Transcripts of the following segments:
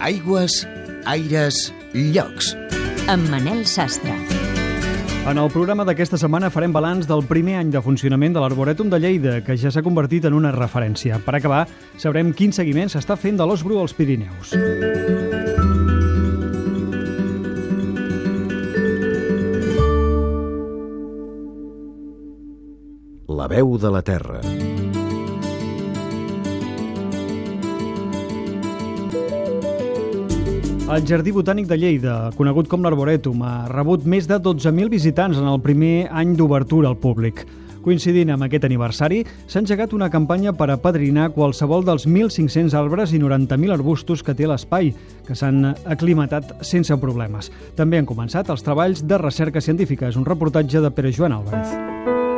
Aigües, aires, llocs. Amb Manel Sastre. En el programa d'aquesta setmana farem balanç del primer any de funcionament de l'Arborètum de Lleida, que ja s'ha convertit en una referència. Per acabar, sabrem quin seguiment s'està fent de l'os bru als Pirineus. La veu de la terra. El Jardí Botànic de Lleida, conegut com l'Arborètum, ha rebut més de 12.000 visitants en el primer any d'obertura al públic. Coincidint amb aquest aniversari, s'ha engegat una campanya per apadrinar qualsevol dels 1.500 arbres i 90.000 arbustos que té l'espai, que s'han aclimatat sense problemes. També han començat els treballs de recerca científica. És un reportatge de Pere Joan Álvarez.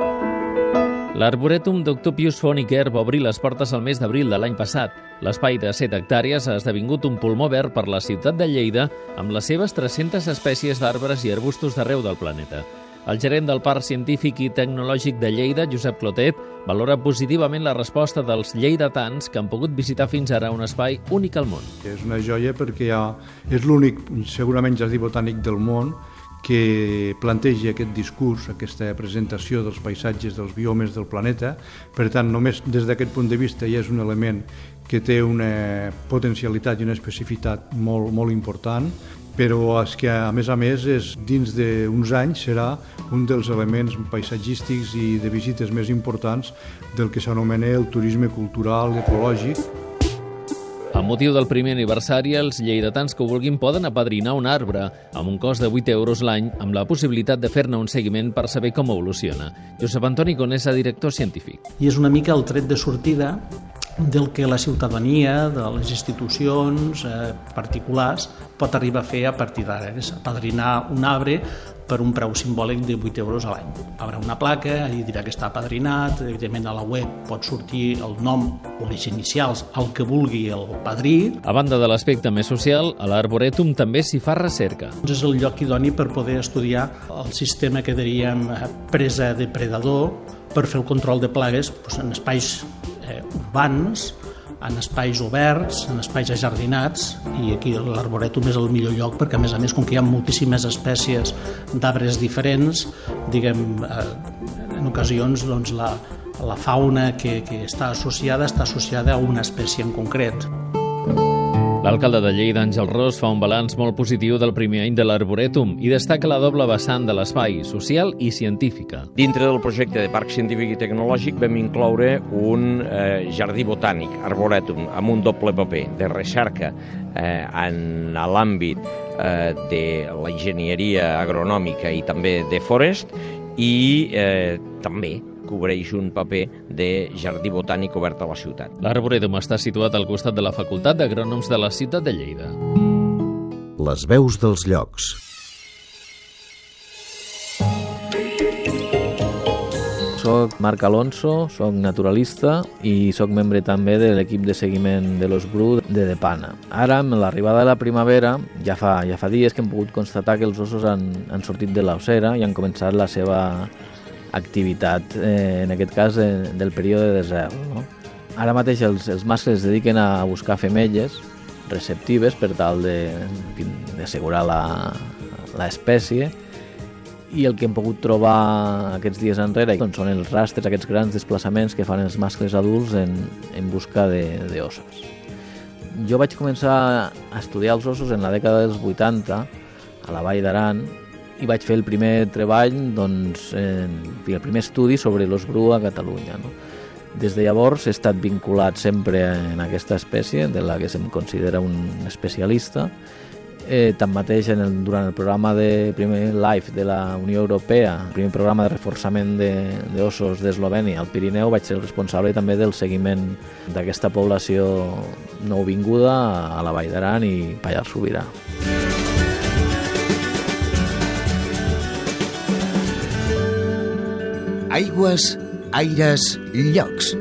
L'Arborètum Dr. Pius Foniker va obrir les portes al mes d'abril de l'any passat. L'espai de 7 hectàrees ha esdevingut un pulmó verd per la ciutat de Lleida amb les seves 300 espècies d'arbres i arbustos d'arreu del planeta. El gerent del Parc Científic i Tecnològic de Lleida, Josep Clotet, valora positivament la resposta dels lleidatans que han pogut visitar fins ara un espai únic al món. És una joia perquè és l'únic, segurament, jardí botànic del món que planteja aquest discurs, aquesta presentació dels paisatges, dels biomes del planeta. Per tant, només des d'aquest punt de vista ja és un element que té una potencialitat i una especificitat molt, molt important, però és que, a més a més, és, dins d'uns anys serà un dels elements paisatgístics i de visites més importants del que s'anomena el turisme cultural ecològic. Amb motiu del primer aniversari, els lleidatans que ho vulguin poden apadrinar un arbre amb un cost de 8 euros l'any amb la possibilitat de fer-ne un seguiment per saber com evoluciona. Josep Antoni Conesa, director científic. I és una mica el tret de sortida del que la ciutadania, de les institucions eh, particulars pot arribar a fer a partir d'ara, és apadrinar un arbre per un preu simbòlic de 8 euros a l'any. Haurà una placa, allà dirà que està apadrinat, evidentment a la web pot sortir el nom o les inicials, el que vulgui el padrí. A banda de l'aspecte més social, a l'Arborètum també s'hi fa recerca. És el lloc idoni per poder estudiar el sistema que diríem eh, presa de predador per fer el control de plagues doncs, en espais eh, urbans, en espais oberts, en espais ajardinats i aquí l'arborètum és el millor lloc perquè a més a més com que hi ha moltíssimes espècies d'arbres diferents diguem eh, en ocasions doncs, la, la fauna que, que està associada està associada a una espècie en concret. L'alcalde de Lleida, Àngel Ros, fa un balanç molt positiu del primer any de l'Arborètum i destaca la doble vessant de l'espai, social i científica. Dintre del projecte de Parc Científic i Tecnològic vam incloure un eh, jardí botànic, Arborètum, amb un doble paper de recerca eh, en l'àmbit eh, de la enginyeria agronòmica i també de forest i eh, també cobreix un paper de jardí botànic obert a la ciutat. L'Arborètum està situat al costat de la Facultat d'Agrònoms de la ciutat de Lleida. Les veus dels llocs. Soc Marc Alonso, soc naturalista i sóc membre també de l'equip de seguiment de l'Os Bru de Depana. Ara, amb l'arribada de la primavera, ja fa, ja fa dies que hem pogut constatar que els ossos han, han sortit de l'ossera i han començat la seva activitat, eh, en aquest cas, eh, del període de desert. No? Ara mateix els, els mascles es dediquen a buscar femelles receptives per tal d'assegurar l'espècie i el que hem pogut trobar aquests dies enrere doncs són els rastres, aquests grans desplaçaments que fan els mascles adults en, en busca d'ossos. Jo vaig començar a estudiar els ossos en la dècada dels 80 a la Vall d'Aran i vaig fer el primer treball, doncs, en, el primer estudi sobre l'os bru a Catalunya. No? Des de llavors he estat vinculat sempre en aquesta espècie, de la que se'm considera un especialista. Eh, tanmateix, en el, durant el programa de primer LIFE de la Unió Europea, el primer programa de reforçament d'ossos de, d'Eslovènia al Pirineu, vaig ser el responsable també del seguiment d'aquesta població nouvinguda a la Vall d'Aran i Pallars Sobirà. Aigües, aires, llocs.